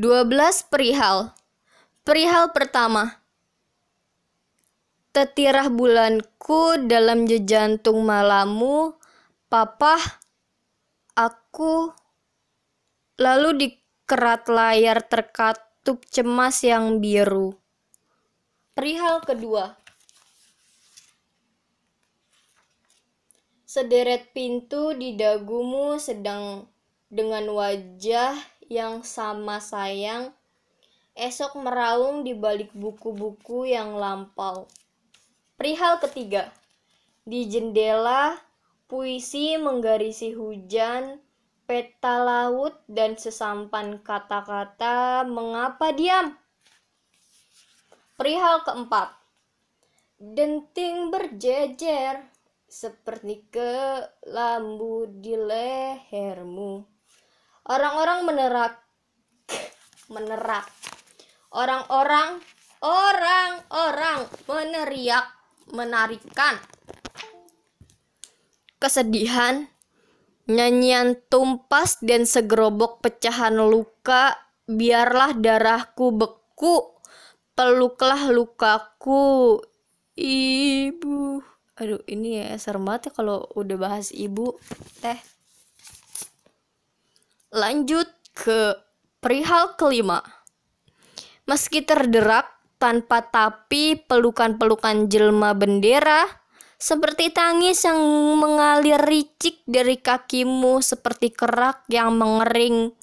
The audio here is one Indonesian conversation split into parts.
12 perihal. Perihal pertama. Tetirah bulanku dalam jejantung malammu, papa, aku, lalu di kerat layar terkatup cemas yang biru. Perihal kedua. Sederet pintu di dagumu sedang dengan wajah yang sama sayang, esok meraung di balik buku-buku yang lampau. Perihal ketiga, di jendela, puisi menggarisi hujan, peta laut, dan sesampan kata-kata mengapa diam. Perihal keempat, denting berjejer seperti ke lambu di lehermu. Orang-orang menerak menerak. Orang-orang orang-orang meneriak menarikan. Kesedihan, nyanyian tumpas dan segerobok pecahan luka, biarlah darahku beku, peluklah lukaku. Ibu. Aduh, ini ya serem banget ya kalau udah bahas ibu. Teh. Lanjut ke perihal kelima. Meski terderak tanpa tapi pelukan-pelukan jelma bendera, seperti tangis yang mengalir ricik dari kakimu seperti kerak yang mengering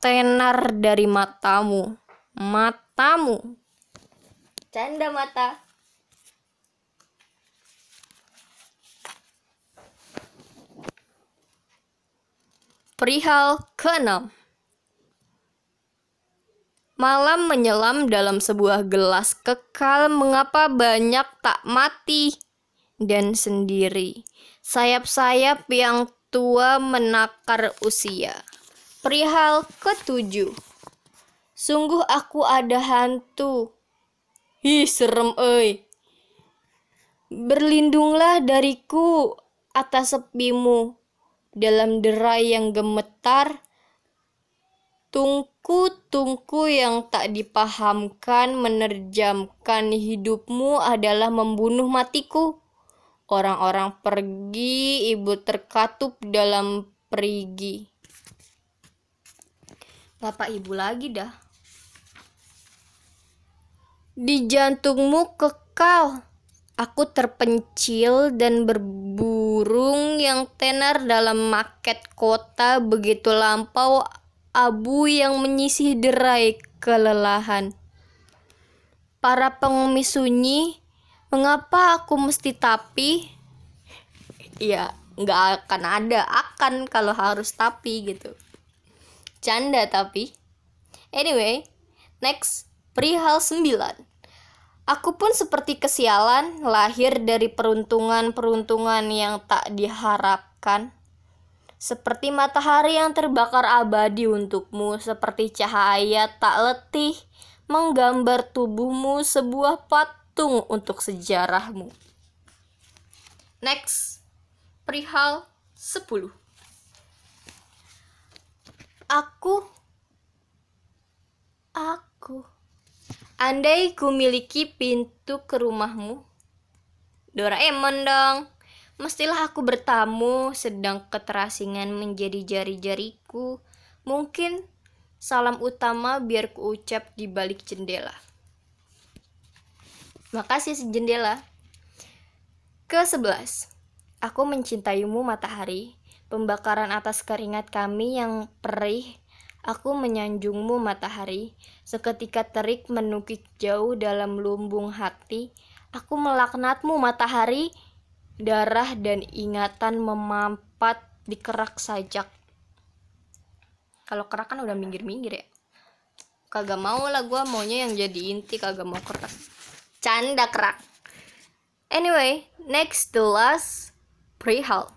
tenar dari matamu. Matamu. Canda mata. Perihal ke-6 Malam menyelam dalam sebuah gelas kekal mengapa banyak tak mati dan sendiri. Sayap-sayap yang tua menakar usia. Perihal ketujuh. Sungguh aku ada hantu. Hi serem oi. Berlindunglah dariku atas sepimu dalam derai yang gemetar, tungku-tungku yang tak dipahamkan menerjamkan hidupmu adalah membunuh matiku. Orang-orang pergi, ibu terkatup dalam perigi. Bapak ibu lagi dah. Di jantungmu kekal Aku terpencil dan berburung yang tenar dalam maket kota begitu lampau abu yang menyisih derai kelelahan. Para pengemis sunyi, mengapa aku mesti tapi? Ya, nggak akan ada akan kalau harus tapi gitu. Canda tapi. Anyway, next, perihal 9. Aku pun seperti kesialan, lahir dari peruntungan-peruntungan yang tak diharapkan. Seperti matahari yang terbakar abadi untukmu, seperti cahaya tak letih, menggambar tubuhmu sebuah patung untuk sejarahmu. Next, perihal 10. Aku, aku, Andai ku miliki pintu ke rumahmu, Doraemon dong. Mestilah aku bertamu, sedang keterasingan menjadi jari-jariku. Mungkin salam utama biar ku ucap di balik jendela. Makasih si jendela. Ke-11. Aku mencintaimu matahari, pembakaran atas keringat kami yang perih Aku menyanjungmu matahari, seketika terik menukik jauh dalam lumbung hati. Aku melaknatmu matahari, darah dan ingatan memampat di kerak sajak. Kalau kerak kan udah minggir-minggir ya. Kagak mau lah gue maunya yang jadi inti kagak mau kerak. Canda kerak. Anyway, next the last prehal.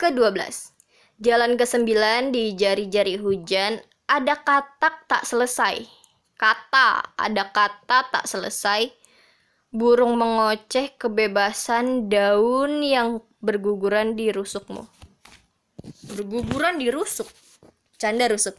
Ke-12. Jalan ke-9 di jari-jari hujan ada kata tak selesai. Kata, ada kata tak selesai. Burung mengoceh kebebasan daun yang berguguran di rusukmu. Berguguran di rusuk. Canda rusuk.